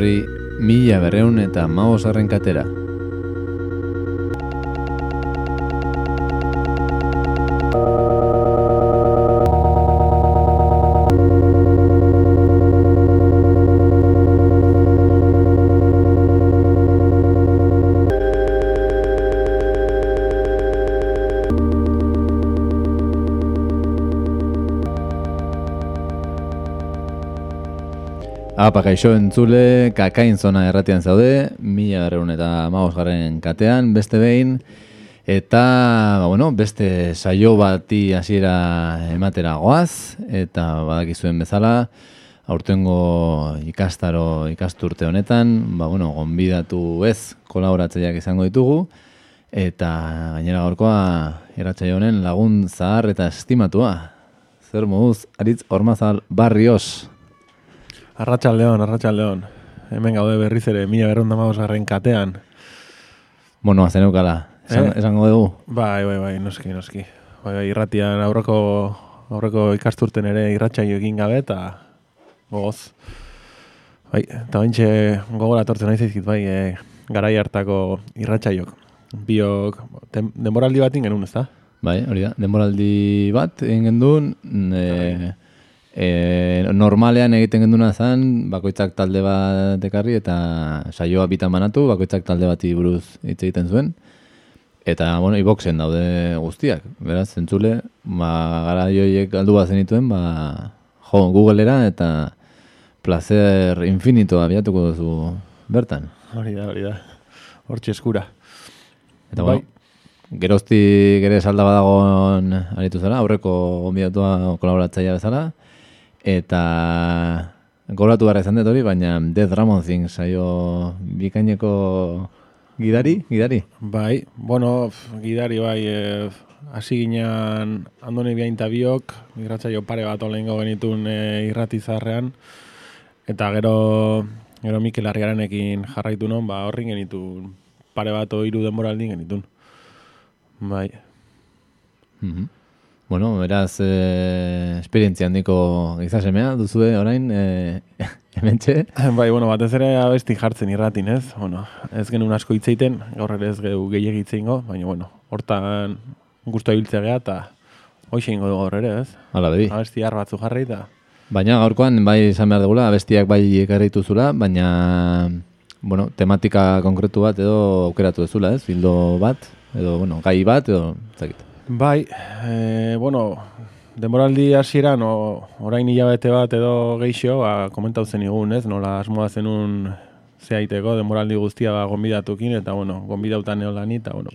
etorri mila berreun eta maos katera. Apa, kaixo entzule, kakain zona erratian zaude, mila garrun eta maus garren katean, beste behin, eta, ba, bueno, beste saio bati hasiera ematera goaz, eta badakizuen bezala, aurtengo ikastaro ikasturte honetan, ba, bueno, gonbidatu ez kolaboratzeiak izango ditugu, eta gainera gaurkoa erratzaio honen lagun zahar eta estimatua. Zer moduz, aritz ormazal barrios. Arratxal leon, arratxal leon. Hemen gaude berriz ere, mila berrunda garren katean. Bueno, azen eukala, esan, eh? esango dugu. Bai, bai, bai, noski, noski. Bai, bai, irratian aurreko, aurreko ikasturten ere irratxaio egin gabe eta gogoz. Bai, eta baintxe gogora tortzen nahi zaizkit, bai, e, garai hartako irratxaiok. Biok, denboraldi bat ingen ez da? Bai, hori da, denboraldi bat ingen duen, e, E, normalean egiten genduna zen, bakoitzak talde bat ekarri eta saioa bitan banatu, bakoitzak talde bati buruz hitz egiten zuen. Eta, bueno, iboxen daude guztiak. Beraz, zentzule, ba, gara joiek aldu bat zenituen, ba, jo, Googlera eta placer infinito abiatuko duzu bertan. Hori da, hori da. Hortxe eskura. Eta, bai. bueno, geroztik ere salda badagon aritu zara, aurreko gombidatua kolaboratzaia bezala. Eta goratu gara izan dut hori, baina Death Ramon Thing saio bikaineko gidari, gidari? Bai, bueno, gidari bai, eh, hasi e, ginean andone biain tabiok, migratzaio pare bat olengo genitun e, irratizarrean, eta gero, gero Mikel Arriaranekin jarraitu non, ba, horri genitu pare bat oiru denboraldi genitun. Bai. Mm Bueno, beraz, e, esperientzia handiko gizasemea, duzue orain, e, hemen txe? Bai, bueno, batez ere abesti jartzen irratin, ez? Bueno, ez genuen asko hitzeiten, gaur ere ez gehu gehiagit zeingo, baina, bueno, hortan guztua hiltzea geha, eta hoxe ingo gaur ere, ez? Hala, bebi. Abesti har batzu jarri, eta... Baina, gaurkoan, bai, izan behar dugula, abestiak bai ekarritu zula, baina, bueno, tematika konkretu bat edo aukeratu dezula, ez? Bildo bat, edo, bueno, gai bat, edo, zakit. Bai, e, bueno, demoraldi hasieran orain hilabete bat edo geixo, ba, komentau zen igun, ez? Nola asmoa zenun zeaiteko, demoraldi guztia ba, gonbidatukin, eta, bueno, gonbidautan neolan, eta, bueno,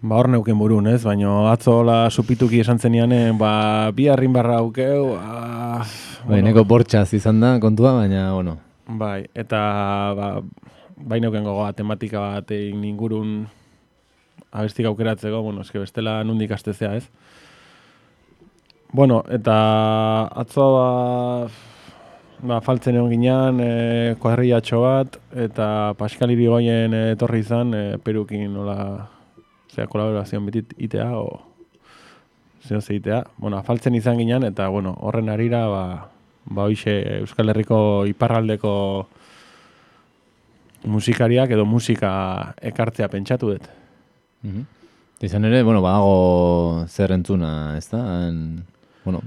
ba, hor neuken burun, ez? Baina atzo la supituki esan zenian, ba, bi harrin barra aukeu, ba, bueno. neko bortxaz izan da, kontua, baina, bueno. Bai, eta, ba, bainoken gogoa tematika bat ingurun abestik aukeratzeko, bueno, eske bestela nundik astezea, ez? Bueno, eta atzo ba, ba faltzen egon ginean, e, kuadrillatxo bat, eta Paskali Bigoien etorri izan, e, perukin nola, zera, kolaborazioan betit itea, o zeo zeitea. Bueno, faltzen izan ginean, eta bueno, horren arira, ba, ba hoxe Euskal Herriko iparraldeko musikariak edo musika ekartzea pentsatu dut. Mm Izan ere, bueno, badago zer entzuna, ez da? En, bueno,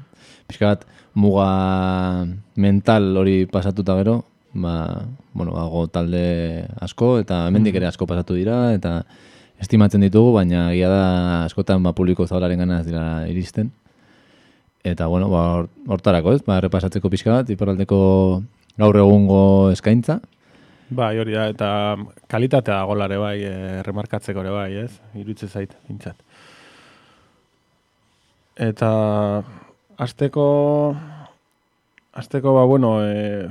pixka bat, muga mental hori pasatuta gero, ba, bueno, badago talde asko, eta hemendik ere asko pasatu dira, eta estimatzen ditugu, baina gira da askotan ba, publiko zaularen gana ez dira iristen. Eta, bueno, ba, hortarako ez, ba, repasatzeko pixka bat, iparaldeko gaur egungo eskaintza, Bai, hori da, eta kalitatea golare bai, e, remarkatzeko ere bai, ez? Irutze zait, bintzat. Eta azteko, azteko, ba, bueno, e,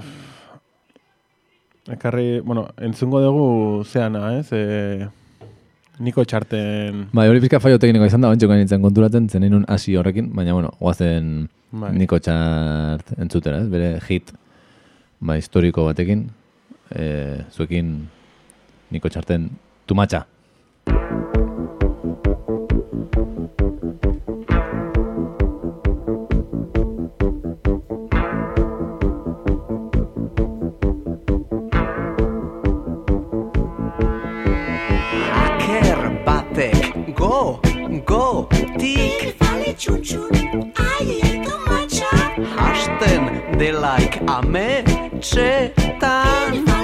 ekarri, bueno, entzungo dugu zeana, ez? E, niko txarten... Bai, hori pizka faio tekniko izan da, bantxoko nintzen konturatzen, zen un hasi horrekin, baina, bueno, guazen bai. niko txart entzutera, ez? Bere hit, ba, historiko batekin, e, zuekin niko txarten tumatxa. Go, go, tik. Bifale txutxun, aiek matxa Hasten delaik ame txetan.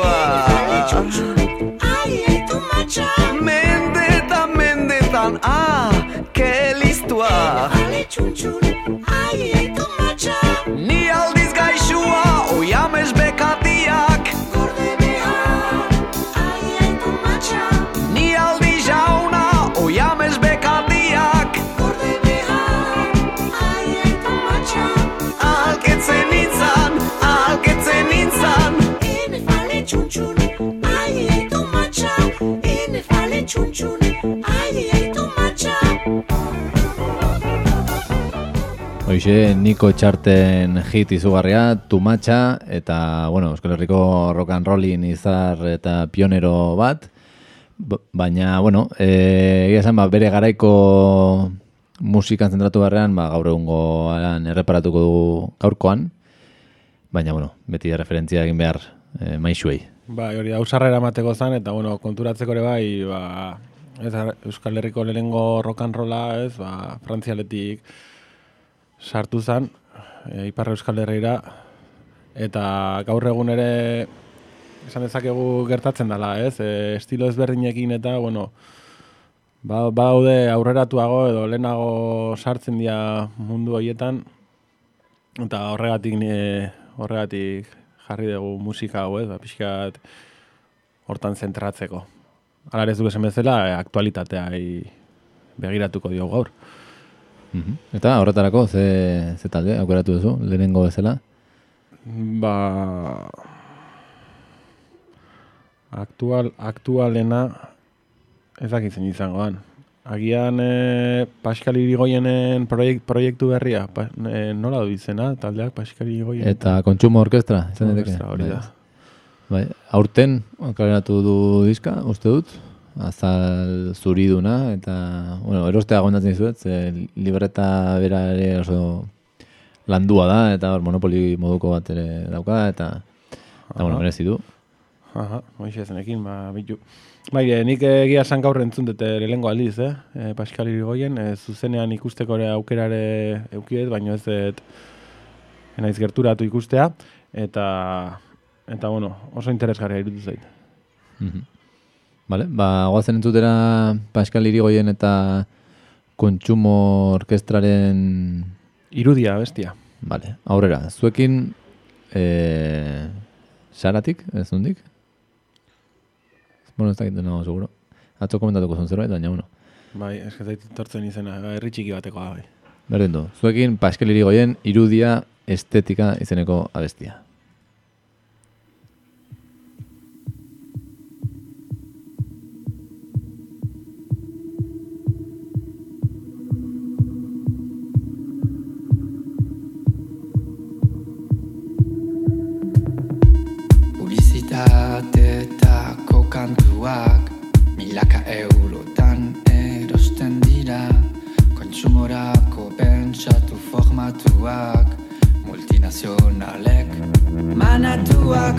Boa! Hoxe, Niko Txarten hit izugarria, Tumatxa, eta, bueno, Euskal Herriko rock and rollin izar eta pionero bat, baina, bueno, e, egia esan, ba, bere garaiko musikan zentratu barrean, ba, gaur egungo erreparatuko du gaurkoan, baina, bueno, beti referentzia egin behar e, maixuei. Bai, hori ausarra eramateko zan, eta bueno, konturatzeko ere bai, ba, ez, Euskal Herriko lehenengo rock and rolla, ez, ba, frantzialetik sartu zan, e, Ipar Euskal Herrira, eta gaur egun ere esan dezakegu gertatzen dela, ez, e, estilo ezberdinekin eta, bueno, ba, badaude aurreratuago edo lehenago sartzen dira mundu horietan, eta horregatik, e, horregatik jarri dugu musika hau, ez, ba, pixkat hortan zentratzeko. Hala ere ez du bezala, e, aktualitatea begiratuko diogu gaur. Mhm. Eta horretarako, ze, ze talde, aukeratu duzu, lehenengo bezala? Ba... Aktual, aktualena ez dakit zein izangoan. Agian e, Pascal Irigoyenen proiekt, proiektu berria, pa, e, nola du izena, taldeak Pascal Irigoyen. Eta kontsumo orkestra, izan? Orkestra, hori da. Bai, aurten kaleratu du diska, uste dut, azal zuriduna, eta, bueno, erostea gondatzen dizuet, ze libreta bera ere oso landua da, eta hor, monopoli moduko bat ere dauka, eta, eta bueno, merezi du. Aha, hoxe zenekin, ba, bitu. Bai, e, nik egia esan gaur entzun dute lehengo aldiz, eh? E, Pascal Irigoyen, e, zuzenean ikusteko ere aukerare eukiet, baino ez dut naiz gerturatu ikustea, eta, eta bueno, oso interesgarria irutu zait. Mhm. Vale, ba, goazen entzutera Pascal Irigoyen eta kontsumo orkestraren Irudia, bestia. Vale, aurrera, zuekin eh, saratik, ez dundik? Bueno, ez dakit nago, seguro. Atzo komentatuko zuen zerbait, baina, bueno. Bai, eske zait tortzen izena, herri txiki batekoa bai. Berdin du, zuekin Pascal Irigoyen irudia estetika izeneko abestia. Publizitateetako kantuak Milaka eurotan erosten dira. Kontsumorako pentsatu formatuak Multinazionalek manatuak Manatuak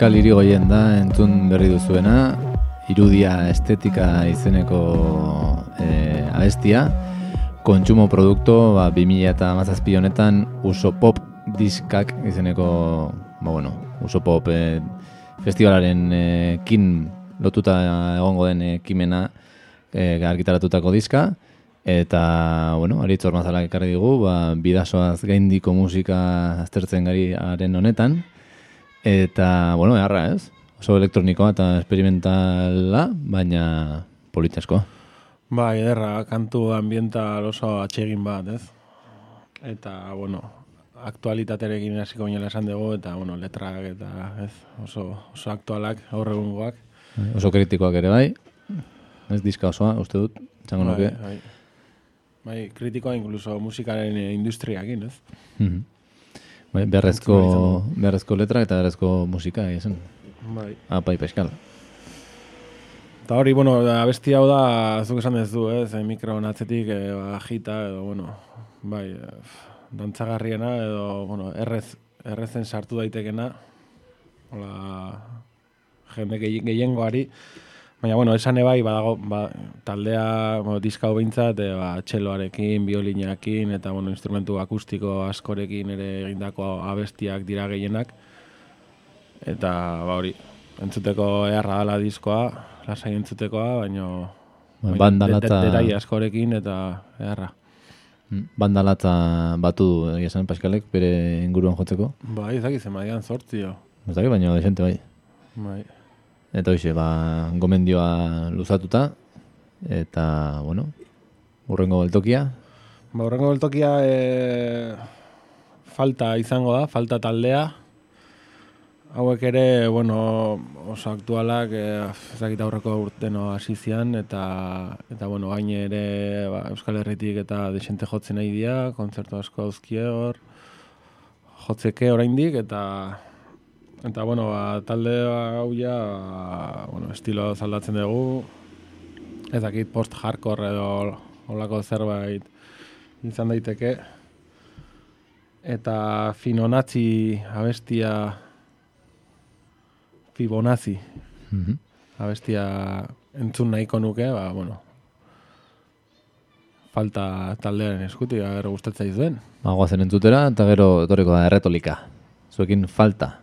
Pascal Irigoyen da entzun berri duzuena irudia estetika izeneko e, abestia. Kontsumo produkto, ba, 2000 eta mazazpi honetan, uso pop diskak izeneko, ba, bueno, uso pop e, festivalaren e, kin lotuta egongo den ekimena e, argitaratutako diska. Eta, bueno, aritz ormazalak ekarri digu, ba, bidasoaz gaindiko musika aztertzen gari haren honetan. Eta, bueno, eharra ez? Oso elektronikoa eta experimentala, baina politasko. Bai, ederra, kantu ambiental oso atsegin bat, ez? Eta, bueno, aktualitaterekin hasiko binela esan dugu, eta, bueno, letrak eta, ez, oso, oso aktualak, aurregungoak. Oso kritikoak ere bai. Ez diska osoa, uste dut, txango nuke. Bai, bai. bai, kritikoa inkluso musikaren eh, industriakin, ez? Mhm. Bai, beharrezko, beharrezko letra eta beharrezko musika, esan. Bai. Apai peskal. Eta hori, bueno, abesti hau da, zuk esan ez du, ez, eh, mikro atzetik eh, bajita, edo, bueno, bai, eh, dantzagarriena, edo, bueno, errez, errezen sartu daitekena, hola, jende gehien- gehiengoari, baina, bueno, esan ebai, badago, ba, taldea, bueno, diska hau behintzat, e, ba, txeloarekin, biolinakin, eta, bueno, instrumentu akustiko askorekin ere egindako abestiak dira gehienak, eta, ba, hori, entzuteko eharra dala diskoa, lasai entzutekoa, baino... Ba, baino banda de- de- askorekin eta eharra. Mm, Bandalatza batu du, egia esan, Paskalek, bere inguruan jotzeko. Bai, ez dakit zemadian sortzi, jo. Ez dakit, baina desente bai. Bai. Eta hoxe, ba, gomendioa luzatuta, eta, bueno, urrengo beltokia. Ba, horrengo beltokia e, falta izango da, falta taldea. Hauek ere, bueno, oso aktualak, e, ez dakit aurreko urteno hasi zian, eta, eta bueno, gain ere ba, Euskal Herritik eta desente jotzen nahi dira, kontzertu asko dauzkie hor, jotzeke oraindik eta eta bueno, ba, talde hau ja, ba, bueno, estilo zaldatzen dugu, ez dakit post-hardcore edo holako zerbait izan daiteke. Eta Finonazzi abestia Fibonacci Mhm. abestia entzun nahiko nuke, ba, bueno, falta taldearen eskutik, ager gustatzen zuen. Ba, guazen entzutera, eta gero etorriko da erretolika. Zuekin falta.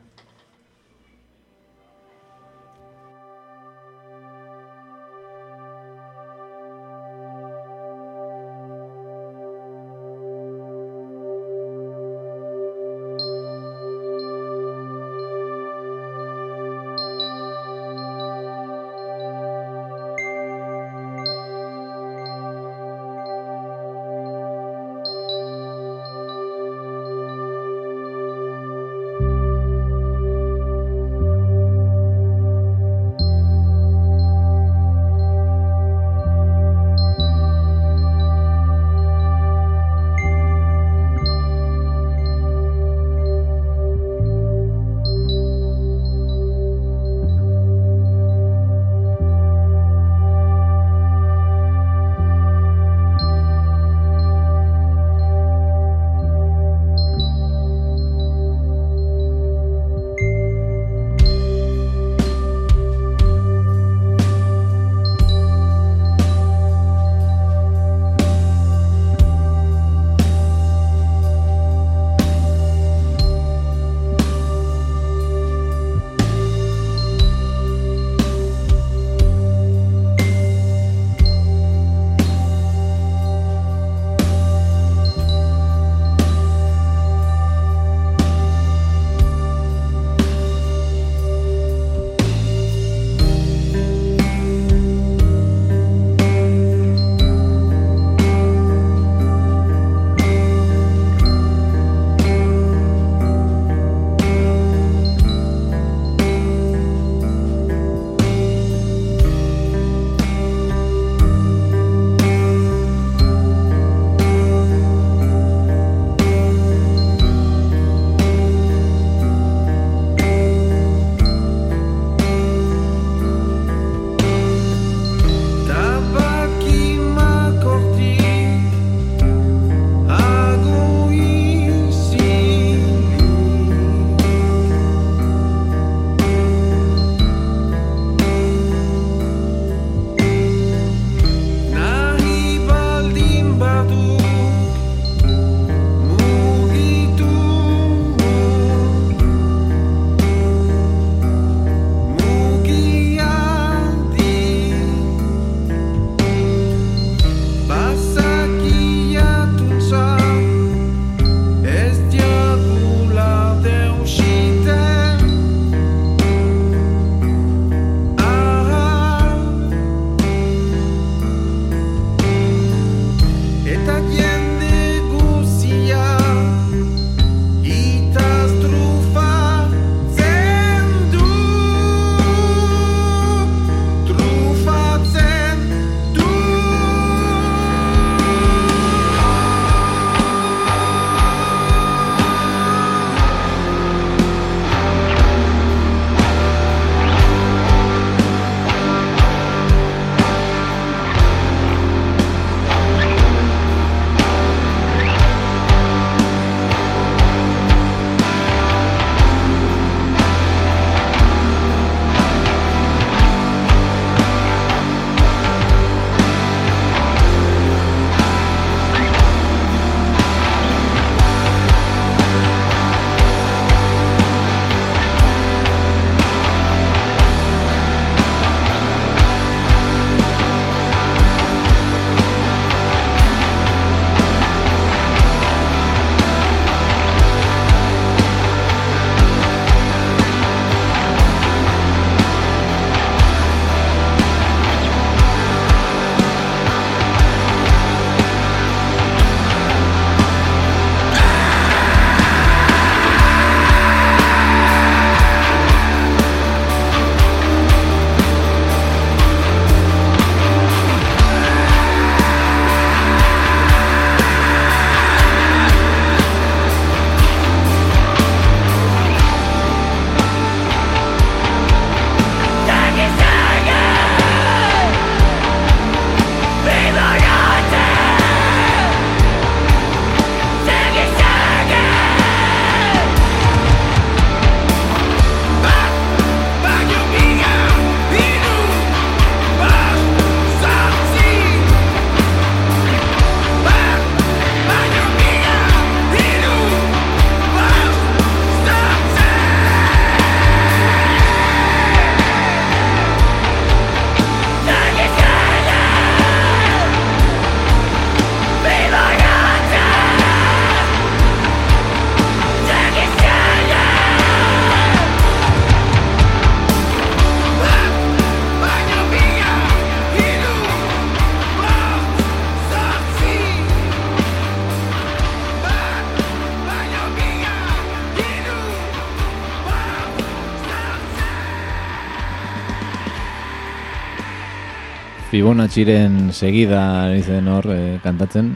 Fibonacciren segida izen hor eh, kantatzen,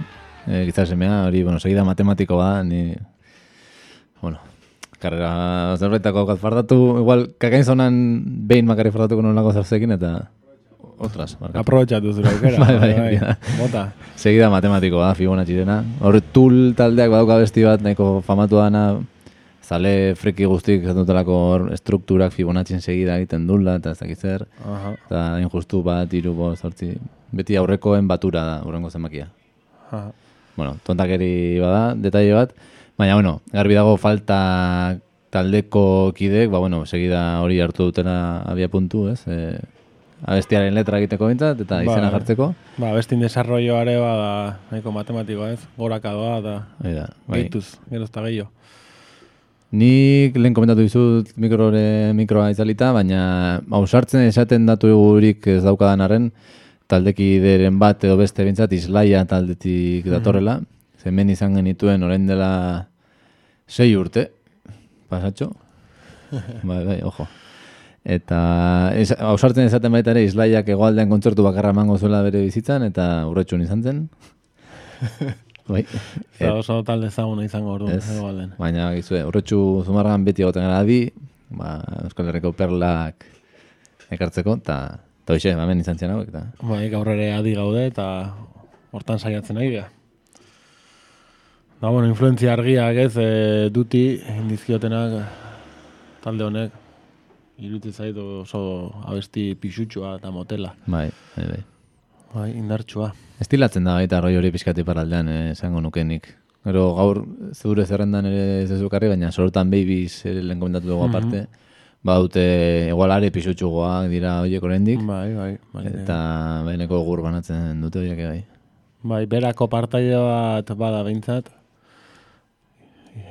eh, gizasemea, hori, bueno, segida matematikoa, ni, bueno, karrera zerbetako kat fardatu, igual, kakain zonan behin makari fardatuko nolako zauzekin, eta otras. Aprobetxatu zure aukera. Bai, bai, ja. Bota. Segida matematikoa, Fibonacci-rena. Hor, tul taldeak badauka besti bat, nahiko famatu dana, zale friki guztik dutelako hor strukturak Fibonacci segida egiten dula, eta ez dakit zer. Aha. Eta injustu bat, iru, bo, zortzi. Beti aurrekoen batura da, urrengo zenbakia. Aha. Bueno, tontakeri bada, detaile bat. Baina, bueno, garbi dago falta taldeko kidek, ba, bueno, segida hori hartu dutena abia puntu, ez? E, abestiaren letra egiteko bintzat, eta izena Ba. jartzeko. Ba, bestin desarrolloare bada nahiko matematikoa ez, goraka doa eta da, bai. gehituz, gero ez da gehiago. Nik lehen komentatu dizut mikrore, mikroa itzalita, baina ausartzen esaten datu egurik ez daukadan arren, taldekideren bat edo beste bintzat islaia taldetik datorrela. Hemen izan genituen orain dela sei urte, pasatxo. bai, bai, ojo. Eta ez, ausartzen esaten baita ere islaiak egoaldean kontzertu bakarra emango zuela bere bizitzan, eta urretxun izan zen. bai. Eta oso talde ezaguna izango orduan, Ez, egoalden. baina gizue, urretxu zumargan beti egoten gara di, ba, Euskal Herriko perlak ekartzeko, eta eta hoxe, hemen izan zian hauek, eta Bai, gaur ere adi gaude eta hortan saiatzen nahi dira. Da, bueno, influentzia argiak ez, e, duti, indizkiotenak talde honek, iruditzen zait oso abesti pixutxua eta motela. bai, bai, bai. Bai, indartsua. Estilatzen da baita roi hori pixkati paraldean, eh, esango nukenik. Gero gaur zure zerrendan ere ez ezukarri, baina sorotan babies ere lehen komentatu dugu aparte. Badute igualare pisutxugoak dira horiek oraindik Bai, bai, bai. eta baineko gur banatzen dute horiek bai. Bai, berako partaide bat bada behintzat.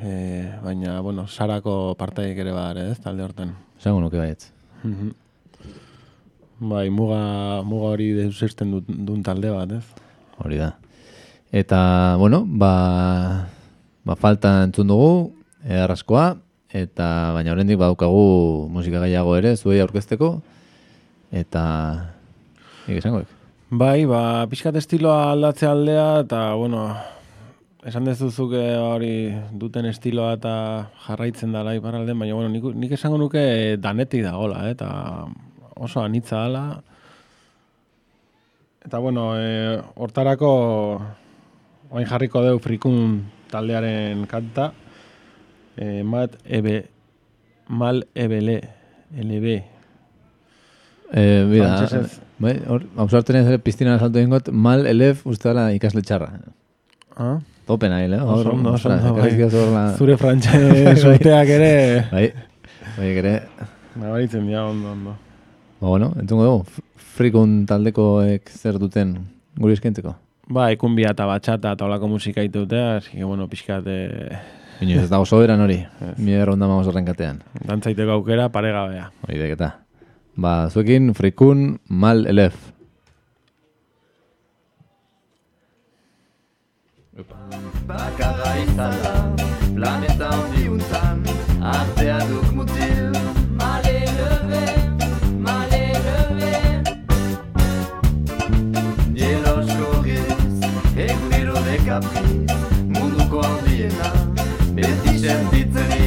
E, baina, bueno, sarako partaidek ere bada ere, ez, talde horten. Esango nuke baietz. Mhm. Bai, muga, muga hori deusisten dut, duen talde bat, ez? Hori da. Eta, bueno, ba, ba falta entzun dugu, edarraskoa, eta baina oraindik badaukagu musika gaiago ere, zuei aurkezteko, eta, nik esangoek. Bai, ba, pixkat estiloa aldatze aldea, eta, bueno, esan dezuzuke hori duten estiloa eta jarraitzen dala iparralden, baina, bueno, nik, nik esango nuke danetik dagola, eh, eta oso anitza dala. Eta, bueno, e, hortarako oain jarriko deu frikun taldearen kanta, e, mat ebe, mal ebele, LB, Eh, bida, Frantsesez. bai, hor, hausartzen ez ere piztinan salto ingot, mal elef uste dela ikasle txarra. ah? Topen ahil, eh? Oso ondo, oso ondo, bai. Zure frantxez urteak ere, Bai, bai, ere, nabaritzen dira ondo, ondo. Ba, bueno, entzungo dugu, frikun taldekoek zer duten guri eskentzeko. Ba, ikumbia eta batxata eta olako musika itute, así que, bueno, pixkat, eh, Inoiz ez dago soberan hori, mi erronda maus horrenkatean. dantzaiteko aukera paregabea. Hori deketa. Ba, zuekin frikun mal elef. Bakarra izala, planeta handi untan, artea duk mutil. Beti sentitzen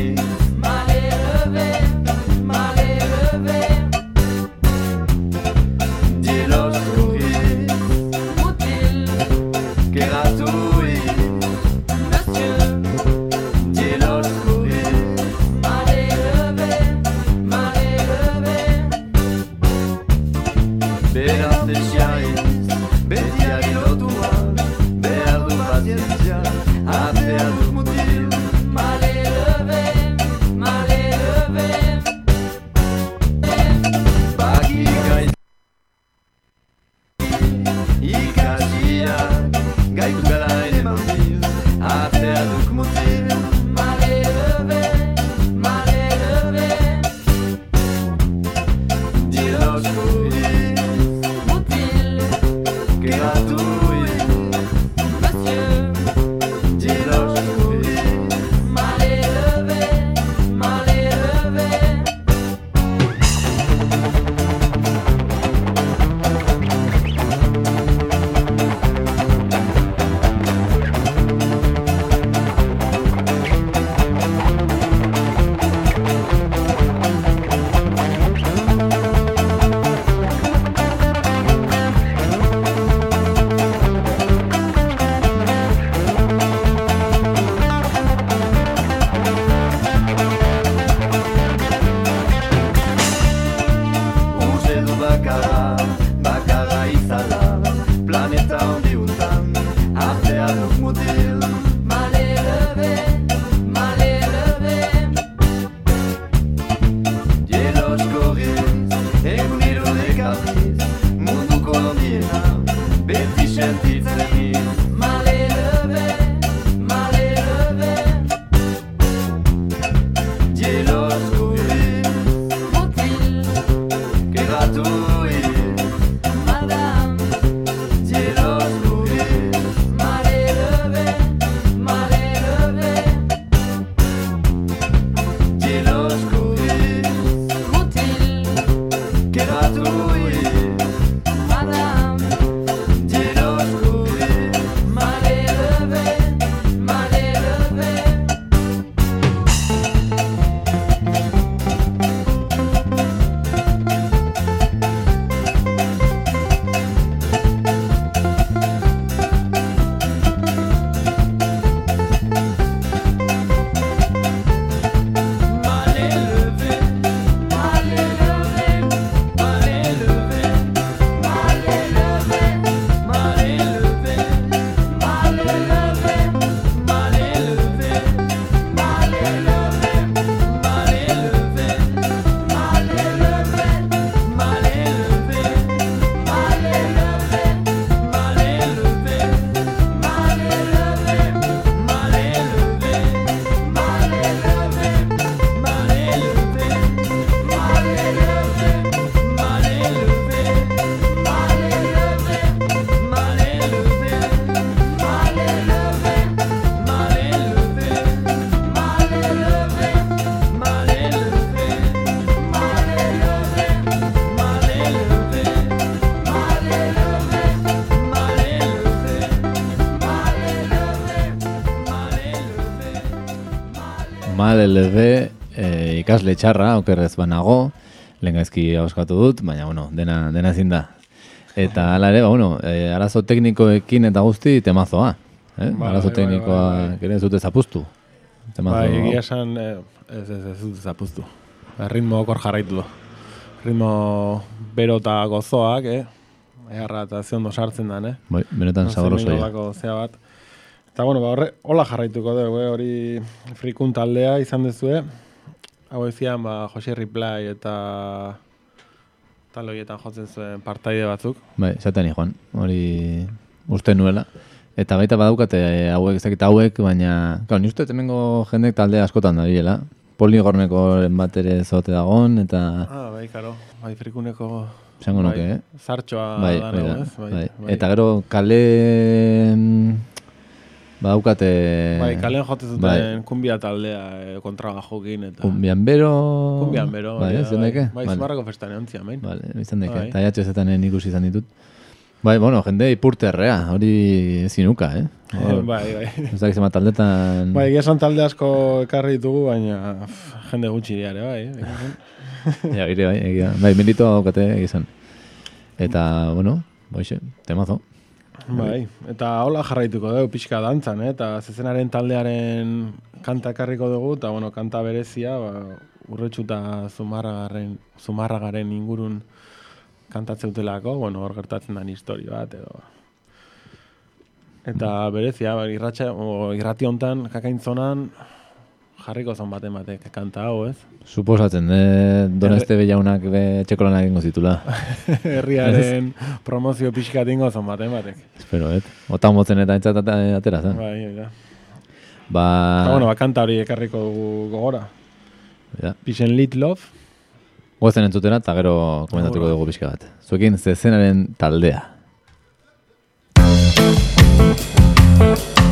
LB e, ikasle txarra, okerrez banago, lehen gaizki dut, baina, bueno, dena, dena ezin da. Eta hala ere, ba, bueno, e, arazo teknikoekin eta guzti temazoa. Eh? Bai, arazo bai, bai, teknikoa bai, ere ez dute zapuztu. Temazo, Bai, egia esan, eh, ez, ez, ez dut zapuztu. Ritmo okor jarraitu du. Ritmo bero eta gozoak, eh? Eharra eta ze ondo sartzen dan, eh? bai, benetan sabrosoia. Olako zea bat. Eta, bueno, ba, horre, hola jarraituko dugu, eh? hori frikun taldea izan dezue. Hau ezian, ba, Jose Reply eta tal horietan jotzen zuen partaide batzuk. Bai, zaten joan, hori uste nuela. Eta baita badaukate eh, hauek, ez dakit hauek, baina... Kau, ni uste temengo jendek talde askotan da bilela. Poligorneko bat ere zote dagon, eta... Ah, bai, karo, bai, frikuneko... Bai, nuke, eh? Zartxoa bai, da, bai, da, ez? bai, Eta gero kale... Badaukate... Bai, kalean jote zuten bai, kumbia taldea eh, kontraga jokin eta... Kumbian bero... Kumbian bero. Bai, ez daike? Bai, Vale. zumarrako festan egon zian, bain. Vale, izan daike. Bai. Eta jatxo zetan ikusi izan ditut. Bai, bueno, jende ipurterrea, hori zinuka, eh? Hor, bai, bai. Ez dakit zenbat taldetan... Bai, egia esan talde asko ekarri ditugu, baina pff, jende gutxi diare, bai. eh. Ja, gire, bai, egia. Bai, militoa daukate, egia esan. Eta, bueno, boixe, temazo. Bai, eta hola jarraituko dugu pixka dantzan, eh? eta zezenaren taldearen kanta ekarriko dugu, eta bueno, kanta berezia, ba, urretxu eta zumarragaren, zumarragaren ingurun kantatzeutelako, bueno, hor gertatzen den historio bat, edo... Eta berezia, ba, irratxa, o, irrati hontan, kakaintzonan, jarriko zon baten batek kanta hau, ez? Suposatzen, eh, Doneste Bellaunak be txekolanak egingo zitula. Herriaren promozio pixka dingo zon baten batek. Espero, et. Otan motzen eta entzat atera zen. Bai, da. Ba... Eta, bueno, ba, kanta hori ekarriko dugu gogora. ja. Pixen Lit Love, Goazen entzutera eta gero komentatuko dugu pixka bat. Zuekin zezenaren taldea. Urretxu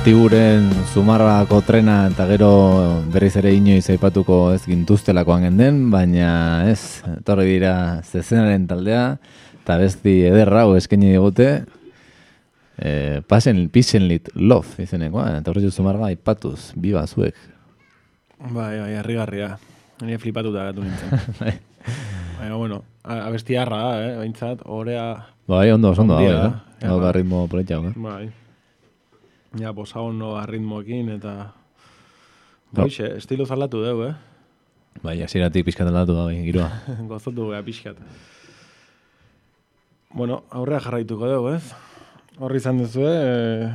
Gatiburen Zumarrako trena eta gero berriz ere inoiz aipatuko ez gintuztelakoan genden, baina ez, etorri dira zezenaren taldea, eta besti ederra hau eskaini digute, e, pasen, pixen lit love izenekoa, eta horretzu Zumarra aipatuz, biba zuek. Bai, bai, harrigarria. Nire flipatuta gatu nintzen. Baina, bueno, abesti harra, da, eh, behintzat, orea, Bai, ondo, oso ondo, hau, Ondia, eh? Hau ja, da ritmo politxau, eh? bai. Ja, bosa hono arritmoekin, eta... Ba. Hoxe, estilo zalatu deu, eh? Bai, hasieratik pixkat aldatu da, bai, giroa. Gozotu gea pixkat. Bueno, aurrea jarraituko dugu, ez? Horri izan duzu, e,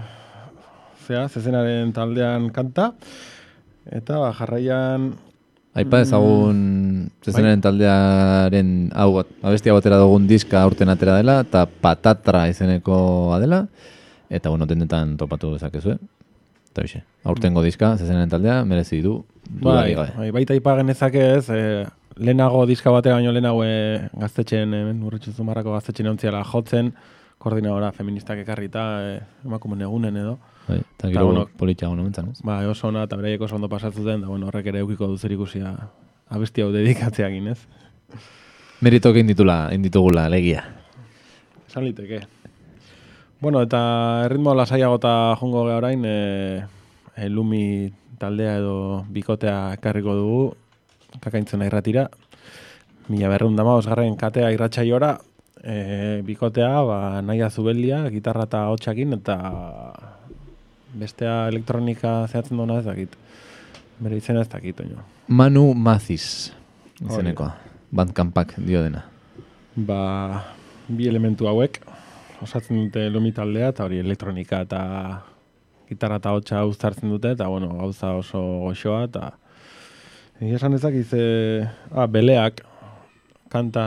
zea, zezenaren taldean kanta, eta ba, jarraian, Aipa ezagun zezenaren taldearen hau bat, abesti hau atera dugun diska aurten atera dela, eta patatra izenekoa dela, eta bueno, tendetan topatu dezakezu, Eta hoxe, aurtengo diska, zezenaren taldea, merezi du, bai, bai, baita ipa genezake ez, e, lehenago diska batera baino lehenago e, gaztetxen, hemen urretxu zumarrako gaztetxen egontziala jotzen, koordinadora feministak ekarrita, e, emakumen egunen edo. Bai, eta gero bueno, politxago nomentzan, ez? Ba, oso ona eta beraiek oso ondo pasatzuten, da bueno, horrek ere eukiko du zerikusia abesti hau dedikatzeakin, ez? Meritok inditula, inditugula, legia. Esan liteke. Bueno, eta erritmo lasaiago eta jongo gara orain, e, e, lumi taldea edo bikotea ekarriko dugu, kakaintzen irratira. Mila berreun dama, osgarren katea irratxaiora, e, bikotea, ba, naia zubeldia, gitarra eta hotxakin, eta bestea elektronika zehatzen duna ez dakit. Bere izena ez dakit, oino. Manu Maziz, izenekoa. Bandcampak dio dena. Ba, bi elementu hauek osatzen dute lumi taldea eta hori elektronika eta gitarra eta hotxa uztartzen dute eta bueno, gauza oso goxoa eta egia esan ezakiz e, ah, beleak kanta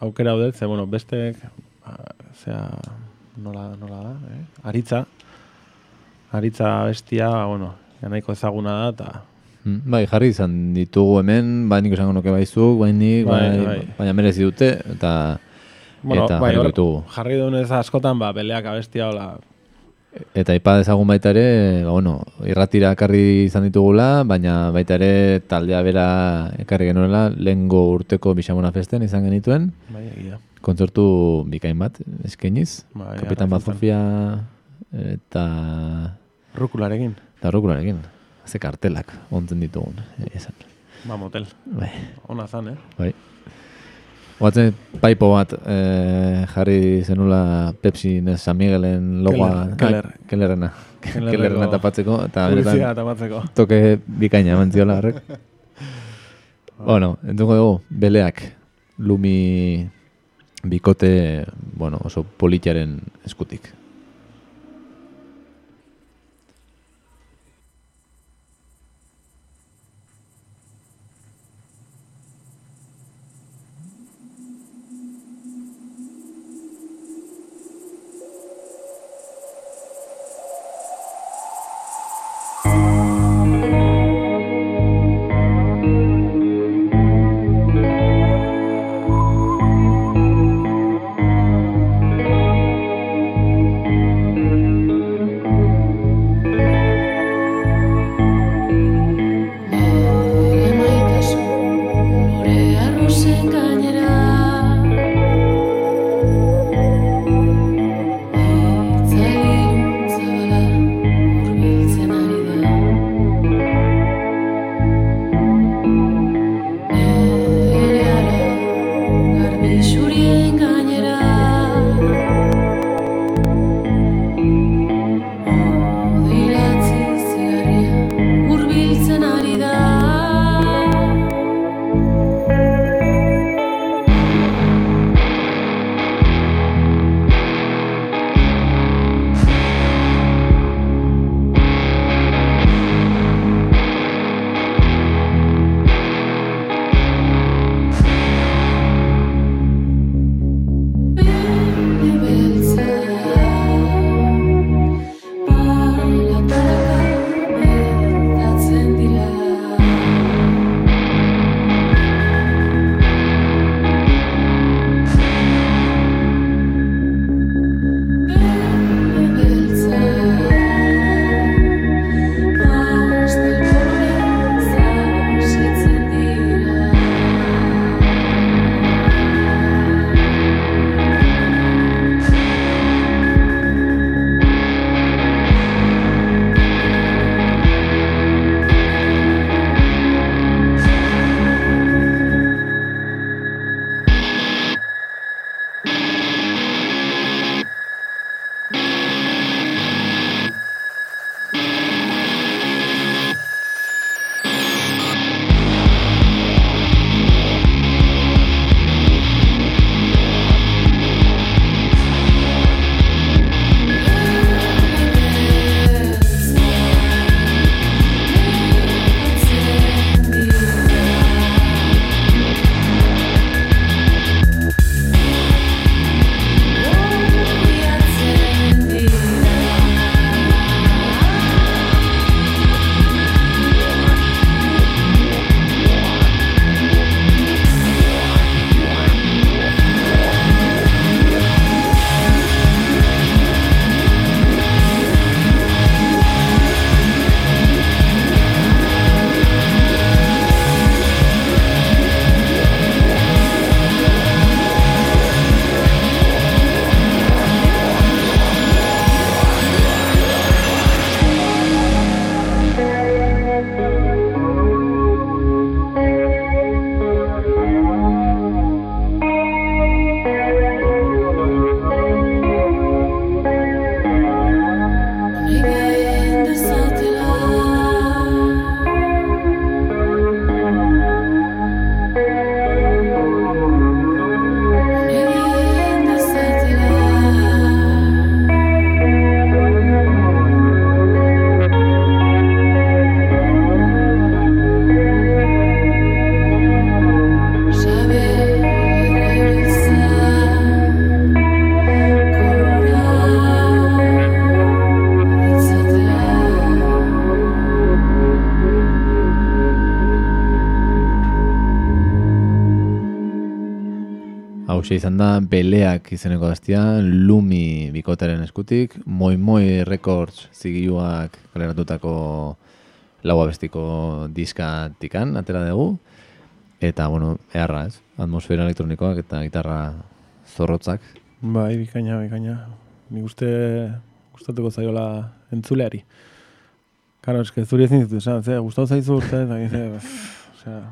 aukera hau ze bueno, bestek ah, zea nola, nola da, eh? aritza aritza bestia, bueno, nahiko ezaguna da eta Mm, Bai, jarri izan ditugu hemen, bai nik esango nuke baizuk, bai nik, Bai, bai, bai. baina merezi dute, eta eta jarri hor- ditugu. jarri duenez askotan, ba, beleak abestia hola, Eta ipa dezagun baita ere, ba, bueno, irratira ekarri izan ditugula, baina baita ere taldea bera ekarri genuela, lehengo urteko Bixamona festen izan genituen, bai, egia. kontzertu bikain bat eskeniz, Bai, Kapitan Bazofia eta Rukularekin, eta rokularekin. Ze kartelak ontzen ditugun, egia esan. ba, motel. Bai, Ona zan, eh? bai. Oatzen paipo bat eh, jarri zenula Pepsi nes San Miguelen logoa. Keller. Ah, Kellerrena. Kellerreko Kellerrena tapatzeko. Eta Publizia tapatzeko. toke bikaina eman ziola horrek. bueno, entzungo dugu, beleak lumi bikote, bueno, oso politiaren eskutik. Hau izan da, beleak izeneko gaztia, Lumi bikotaren eskutik, Moi Moi Records zigiluak kaleratutako lau abestiko diskatikan, atera dugu. Eta, bueno, eharra ez, atmosfera elektronikoak eta gitarra zorrotzak. Bai, bikaina, bikaina. Nik uste gustatuko zaiola entzuleari. Karo, eske zuri ezin zitu, esan, ze, gustatu zaizu urte, eta gize, osea,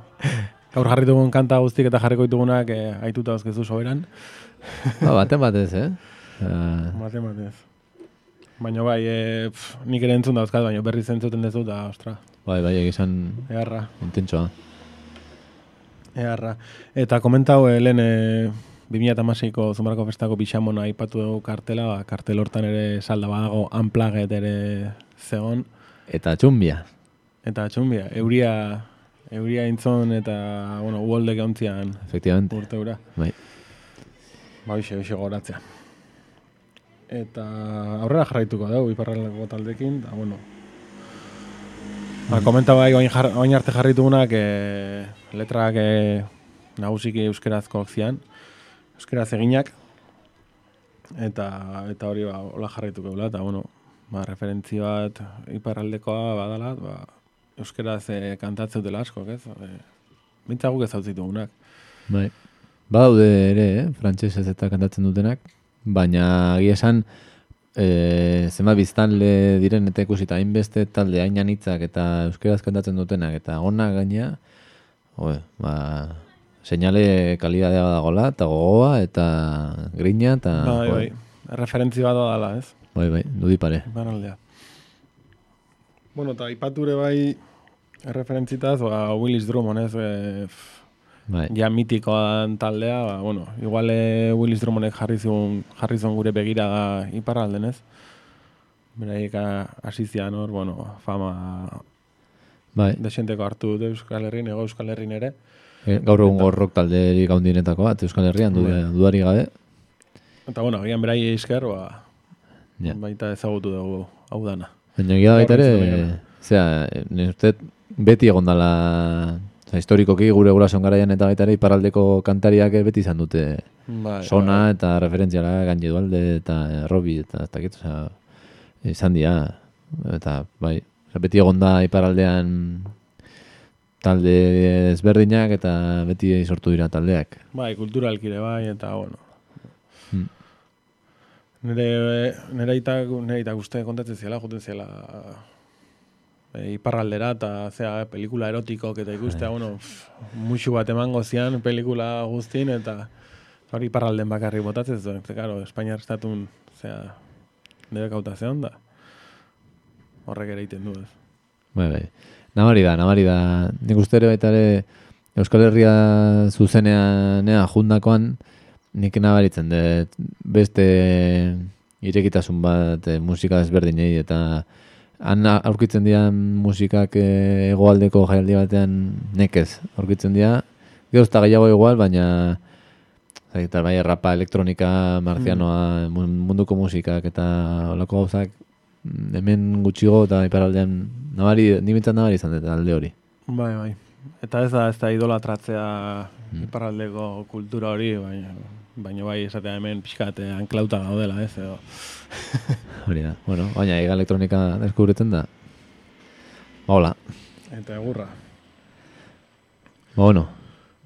gaur jarri dugun kanta guztik eta jarriko ditugunak eh, aituta dauzkezu soberan. Ba, baten batez, eh? Uh, Mate, matez. Baina bai, e, pf, nik ere entzun dauzkat, baina berriz entzuten dezu, da, ostra, bai, bai, egizan eharra, intentsoa. eharra. Eta komentau, e, lehen, e, 2006ko Zumarako Festako pixamona aipatu dugu kartela, ba, kartel hortan ere salda badago unplugged ere zegon, Eta txumbia. eta txumbia, euria, euria intzon eta, bueno, uolde gehontzian Efectivamente. urteura. Bai. Ba, hoxe, hoxe goratzea. Eta aurrera jarraituko dugu iparraldeko taldekin, da, bueno. Ba, komenta bai, oin, jar, oin arte jarritugunak, e, letrak e, nagusiki euskerazkoak zian, euskeraz eginak, eta eta hori ba, hola jarraituko dula, eta bueno, ba, referentzi bat iparraldekoa badala, ba, euskeraz e, kantatzen dela askok, ez? E, Mintza guk ez hau zitugunak. Bai. Badaude ere, eh? frantsesez eta kantatzen dutenak, baina egia esan e, zenbat biztanle diren eta ikusita hainbeste talde hain anitzak eta euskeraz kantatzen dutenak eta ona gaina, oe, ba, seinale kalidadea dagola eta gogoa eta grina eta Bai, bai. Referentzi bat dala, ez? bai, bai, dudi pare. Banaldea. Bueno, eta ipature bai referentzitaz, ba, Willis Drummond, ez? E, Bai. ja mitikoan taldea, ba, bueno, igual e, Willis Drummondek jarri zuen, jarri zuen gure begira iparralden, ez? Beraiek a- hasi zian hor, bueno, fama Bai, desenteko hartu dute Euskal Herrin, ego Euskal Herrin ere. e, gaur egun gorrok talderik gaundinetako bat, Euskal Herrian du, Bai. dudari gabe. Eta, bueno, gian berai esker, ba, Ja. baita ezagutu dugu hau dana. Baina egia da baita ere, dut zera, nire beti egon dala, oza, historikoki gure gurason garaian eta baita ere iparraldeko kantariak beti izan dute Bai, sona eta referentziala gaine dualde eta Robi eta ez dakit, oza, izan dira, eta bai, oza, beti egon da iparraldean talde ezberdinak eta beti sortu dira taldeak. Bai, kulturalkire bai, eta, bueno. Hmm. Nire, nire aitak, nire aitak uste kontatzen ziela, joten ziela e, iparraldera, eta zea, pelikula erotikok eta ikustea, bueno, musu bat emango zian pelikula guztin, eta hori iparralden bakarrik botatzen zuen, ze, karo, Espainiar estatun, zea, nire kautazean da. Horrek ere egiten du, ez. Bai, bai. Namari da, namari da. Nik uste ere baita ere Euskal Herria zuzenean ea, jundakoan nik nabaritzen dut beste irekitasun bat e, musika ezberdinei eta han aurkitzen dian musikak e, hegoaldeko jaialdi batean nekez aurkitzen dira. Gero ez gehiago igual, baina Zaitar, bai, rapa, elektronika, marzianoa, mun- munduko musikak eta olako gauzak mm, hemen gutxigo eta iparaldean nabari, ni bintzat nabari izan dut alde hori. Bai, bai. Eta ez da, ez da idolatratzea iparraldeko kultura hori, baina, baina bai esatea hemen pixkat eh, anklauta gaudela, ez, edo. Hori da. Bueno, baina ega elektronika deskubritzen da. Ba, hola. Eta egurra. Ba, bueno.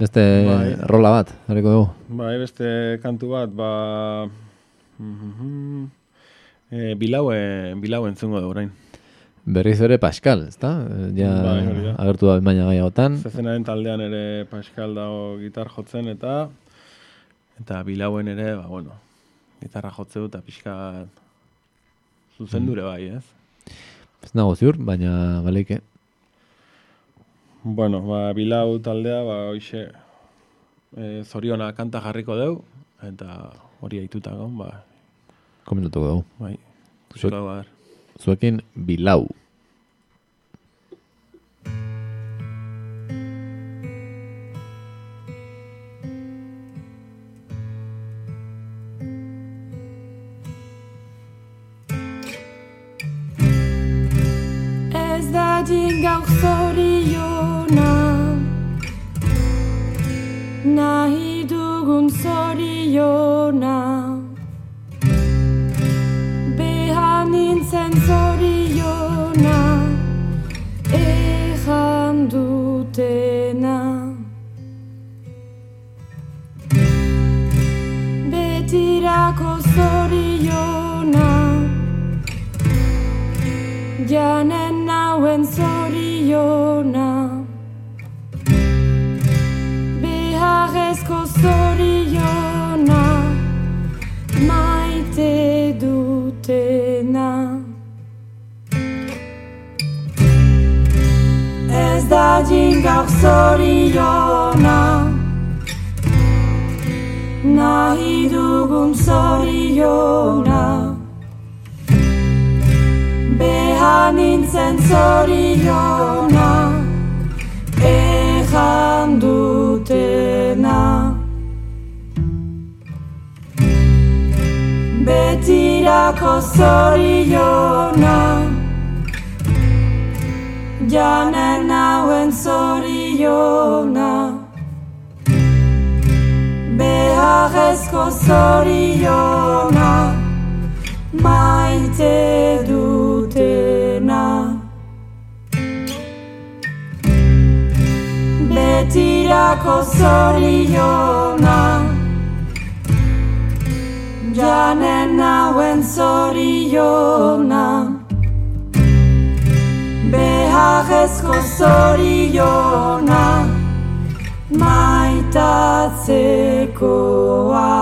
Beste Bai. rola bat, harriko dugu. Bai, beste kantu bat, ba... mhm, E, bilaue, bilaue entzungo da orain. Berriz ere Pascal, ezta? Ja Bai, agertu da baina gaiagotan. Zezenaren taldean ere Pascal dago gitar jotzen eta eta bilauen ere, ba, bueno, gitarra jotzeu eta pixka zuzendure bai, ez? Ez nago ziur, baina baleike. Bueno, ba, bilau taldea, ba, hoxe, e, zoriona kanta jarriko deu, eta hori aituta gon, ba, Komentatuko dugu. bai, Zuek-. Zuekin Bilau. Gaur zoriona Nahi dugun zoriona zoriona Nahi dugun zoriona Beha nintzen zoriona Ejan dutena Betirako zoriona Janen hauen zoriona Beharrezko zoriona. Maite dutena. Betirako zoriona. Janen hauen zoriona Beharrezko zoriona Maitatzekoa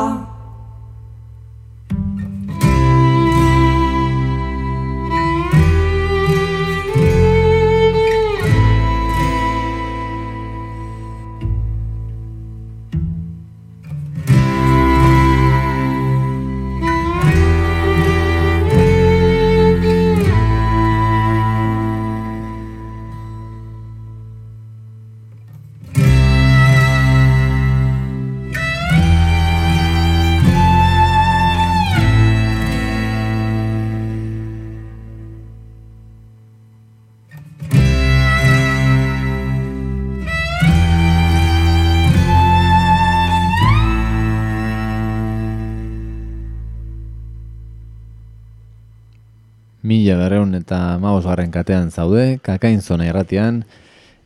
Mila berreun eta maos garren katean zaude, kakain zona irratian,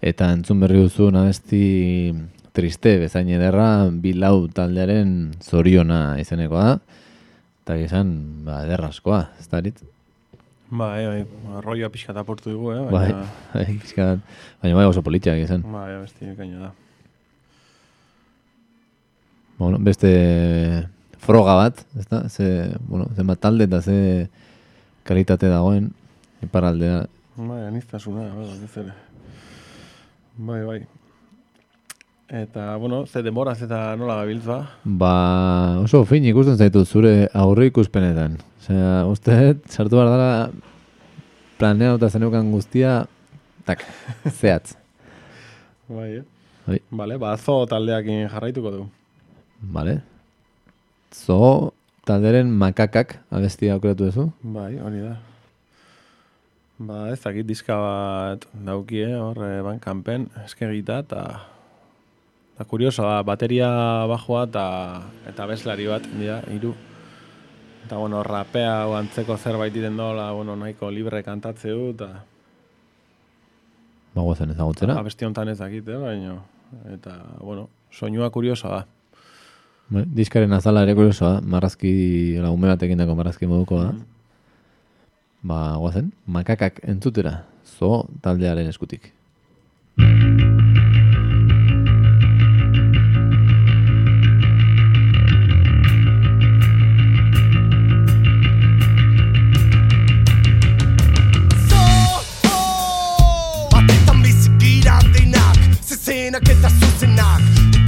eta entzun berri duzu abesti triste bezain ederra, bilau taldearen zoriona izenekoa da, eta gizan, ba, ederrazkoa, ez da erit? Bai, bai, arroioa pixka eta dugu, eh? Bai, Baina, bai, pixka baina bai oso politiak izan. bai, abesti bikaina da. Bueno, beste froga bat, ez da? Ze, bueno, zenbat talde eta ze kalitate dagoen, iparaldea. Bai, anistasuna, bai. Bai, bai. Eta, bueno, ze demoraz eta nola gabiltz ba? Ba, oso fin ikusten zaitut zure aurre ikuspenetan. Osea, uste, sartu behar dara planeatuta zeneukan guztia, tak, zehatz. Bai, eh? Bai. Vale, ba, zo taldeakin jarraituko du. Vale. Zo, talderen makakak abestia aukeratu duzu. Bai, hori da. Ba, ez dakit diska bat daukie, hor, ban kanpen, eskegita, eta eta kurioso da, bateria bajoa eta eta beslari bat, dira, hiru. Eta, bueno, rapea o antzeko zerbait iten dola, bueno, nahiko libre kantatze du, eta Ba, guazen ezagutzera. abesti honetan ez dakit, eh, baina, eta, bueno, soinua kurioso da. Bai, diskaren azala ere kuriosoa, marrazki, la ume batekin dako marrazki moduko da. Ba, guazen, makakak entzutera, zo taldearen eskutik.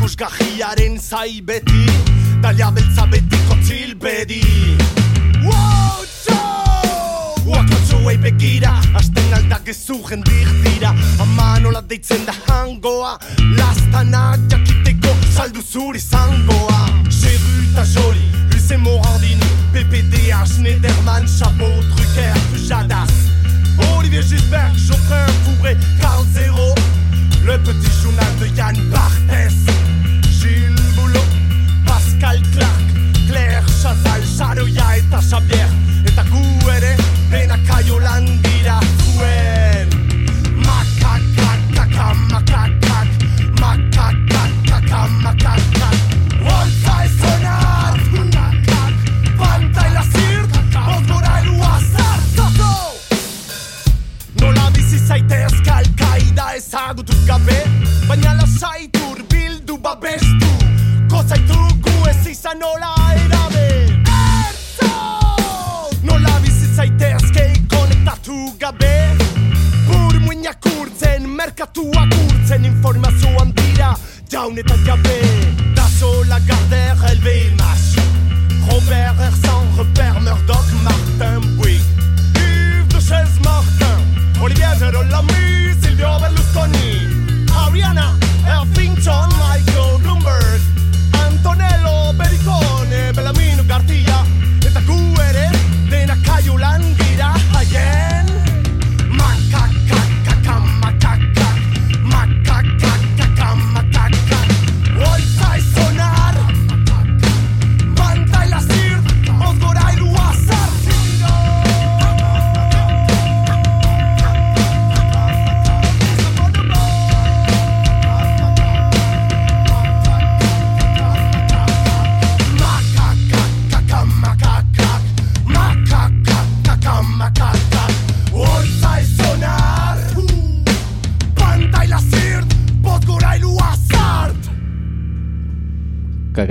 Ikusgahiaren zai beti Dalia beltza betiko begira Asten jendik dira. Ama saldu zuri zangoa. Eta Morandini PPDH, Nederman, Chabot, Drucker, Pujadas Olivier Gisbert, Geoffrin, Fourré, Carl Zéro Le petit journal de Yann Barthès Pascal Clark Claire Chazal, Saroia eta Xavier. Eta gu ere, dena kaio lan dira zuen. Makakak, kaka, makakak. Makakak, kaka, makakak Horta ezona Azkunakak, pantai lazir Bozbora erua zartzatu Nola bizi zaitez kalkaida ezagutuz gabe. Baina lasaitur bildu babes Eza nola erabe Ertzo! Nola bizitzaitezke konektatu gabe Bur muinak urtzen, merkatuak urtzen Informazioan dira, jaun eta jabe Dazo Lagardère, LVMH Robert Hersan, Repère, Murdoch, Martin Bouygues. Yves de Chaise Martin. Olivier Gerolami, Silvio Berlusconi. Ariana, Erving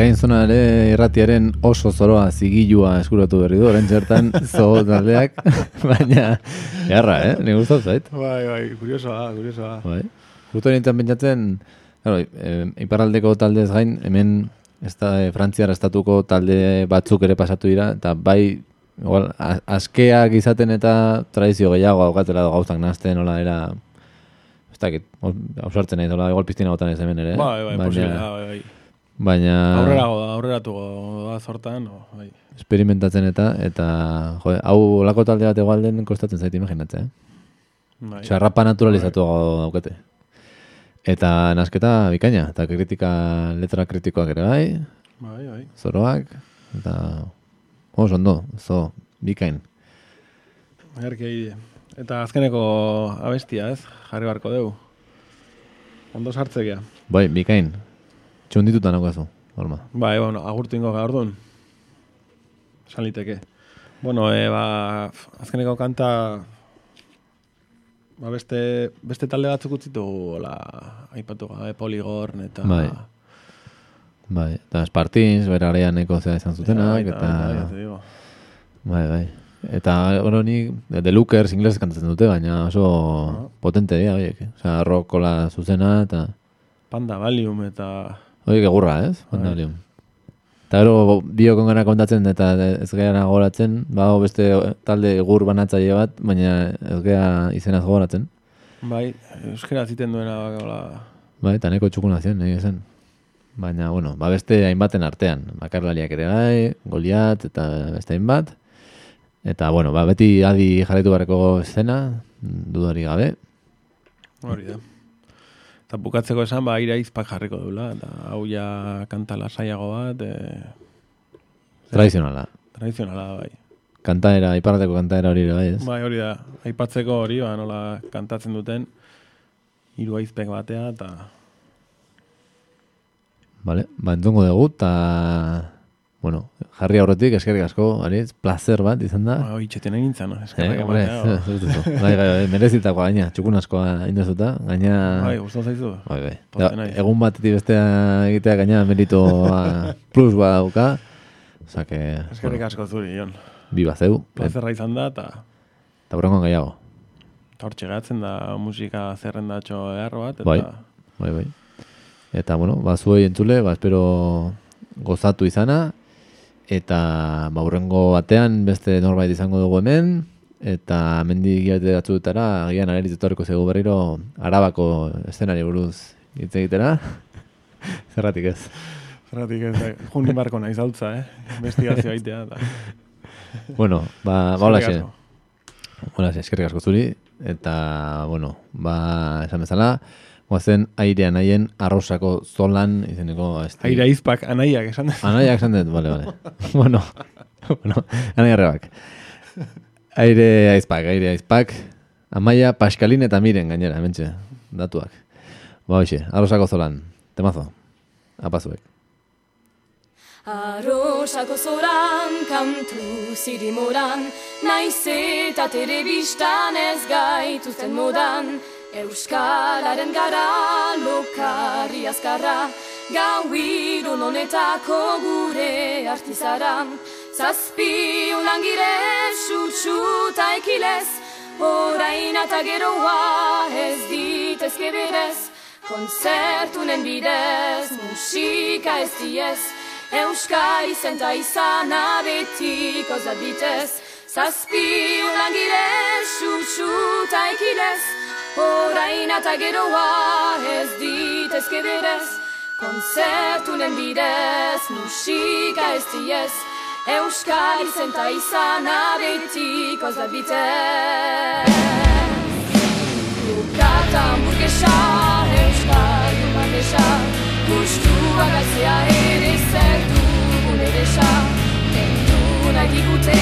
Kakain zona ere irratiaren oso zoroa zigilua eskuratu berri du, orain txertan zo taldeak, baina jarra, eh? Ni gustatu zait. Bai, bai, kuriosoa, kuriosoa. Bai. Justo nintzen pentsatzen, claro, eh, iparraldeko taldez gain, hemen ez da, eh, Frantziar estatuko talde batzuk ere pasatu dira, eta bai, igual, a- askeak izaten eta tradizio gehiago daukatela gauzak nazten, hola era, ez dakit, ausartzen nahi, igual piztina gotan ez hemen ere. eh? Bai, bai, baina, bai, bai. Baina Aurrerago da, aurreratuko da zortan, o, bai. experimentatzen eta, eta, jo, hau olako talde bat egualden kostatzen zait imaginatzen, eh? bai. Txarrapa naturalizatu daukate. Eta nasketa bikaina, eta kritika, letra kritikoak ere bai, Bai, bai. zoroak, eta oso ondo, zo, bikain. Erke ide. Eta azkeneko abestia, ez? Jarri barko dugu. Ondo sartzekea. Bai, bikain. Txundituta naukazu, horma. Bai, bueno, agurtu ingo gaur duen. Esan liteke. Bueno, e, ba, azkeneko kanta ba, beste, beste talde batzuk utzitu hola, aipatu gabe Poligorn eta Bai. Bai, eta Spartins, bera areaneko zea izan zutenak, Bai, eta... bai, bai. Bai, bai. Eta, bueno, ni The Lookers inglesez kantatzen dute, baina oso potente dira, oiek. eh? Osea, rockola zuzena, eta... Panda Valium eta Oiek egurra, ez? Panda Valium. Eta gero biokon gara kontatzen eta ez gara goratzen, bago beste talde egur banatzaile bat, baina ez gara izenaz goratzen. bai, euskera ziten duena hola, Bai, eta neko txukuna ziren, nahi esan. Baina, bueno, ba beste hainbaten artean. Bakarlariak ere bai, Goliat eta beste hainbat. Eta, bueno, ba, beti adi jarraitu barreko zena, dudari gabe. hori da. Eta bukatzeko esan, ba, ira izpak jarriko dula, eta hau ja kanta lasaiago bat, e, Tradizionala. tradizionala bai. Kantaera, iparrateko kantaera hori ere bai, ez? Bai, hori da. Aipatzeko hori, ba, nola kantatzen duten hiru aizpek batea eta Vale, ba, entzongo dugu, eta, bueno, jarri aurretik, eskerrik asko, aritz, placer bat izan da. ba, itxeten egin nintzen, no? Eh, bai, bai, bai, merezitakoa gaina, txukun askoa indezuta, gaina... ba. Bai, gustatu zaizu. Bai, bai. Da, egun batetik bestea egitea gaina merito plus ba dauka. Osa que, Eskerrik asko zuri, Jon. biba zeu. Plazerra izan da, eta Eta burongon gehiago. eta hortxe gatzen da musika zerrendatxo behar bat, eta Bai. Bai, bai. Eta, bueno, ba, zuei entzule, ba, espero gozatu izana. Eta, ba, hurrengo batean beste norbait izango dugu hemen. Eta mendi gilate batzutara, agian areriz etorriko zego berriro, arabako eszenari buruz hitz egitera. Zerratik ez. Zerratik ez da, junin barko naiz hautza, eh? Investigazio aitea, eta... Bueno, ba, ba Eskerrik holaxe. asko. Holaxe, eskerrik asko zuri. Eta, bueno, ba, esan bezala, guazen airean haien arrosako zolan izeneko... Este, Aira izpak anaiak esan dut. Anaiak esan dut, bale, bale. bueno, bueno, anai arrebak. Aire aizpak, aire aizpak. Amaia, Paskalin eta Miren gainera, hementxe, datuak. Ba, hoxe, arrosako zolan, temazo. Apazuek. Arrosako zoran, kantu zirimoran, naiz eta telebistan ez gaituzten modan, Euskalaren gara lokarri azkarra, gau irun honetako gure artizara. Zazpi ulangire sutsu eta ekilez, Horain eta geroa ez ditezke berez Konzertunen bidez, musika ez diez Euskal izenta izana betiko zabitez Zazpi ulangile, xutxu eta ekilez Horain eta geroa ez ditezke berez Konzertunen bidez, musika ez diez Euskal izenta izana betiko zabitez Lukata hamburguesa, Euskal humanesa Gustua gazia ere zer dugun edesa Kendu nahi digute,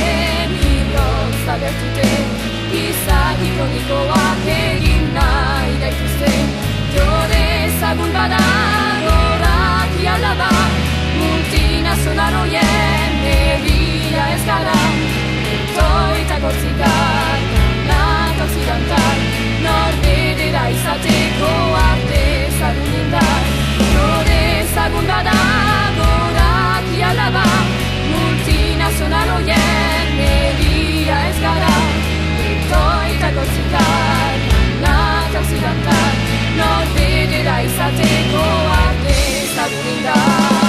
milioz zabertute Izak ikonikoak ezagun bada, gorak ialaba Multinazionaloien herria ez gara. Toita gortzikar, kanat occidental Norbedera izateko arte zagun indar Jode ezagun bada, gorak ialaba Multinazionaloien herria ez gara. Toita gortzikar, kanat occidental Norbedera izateko arte zagun indar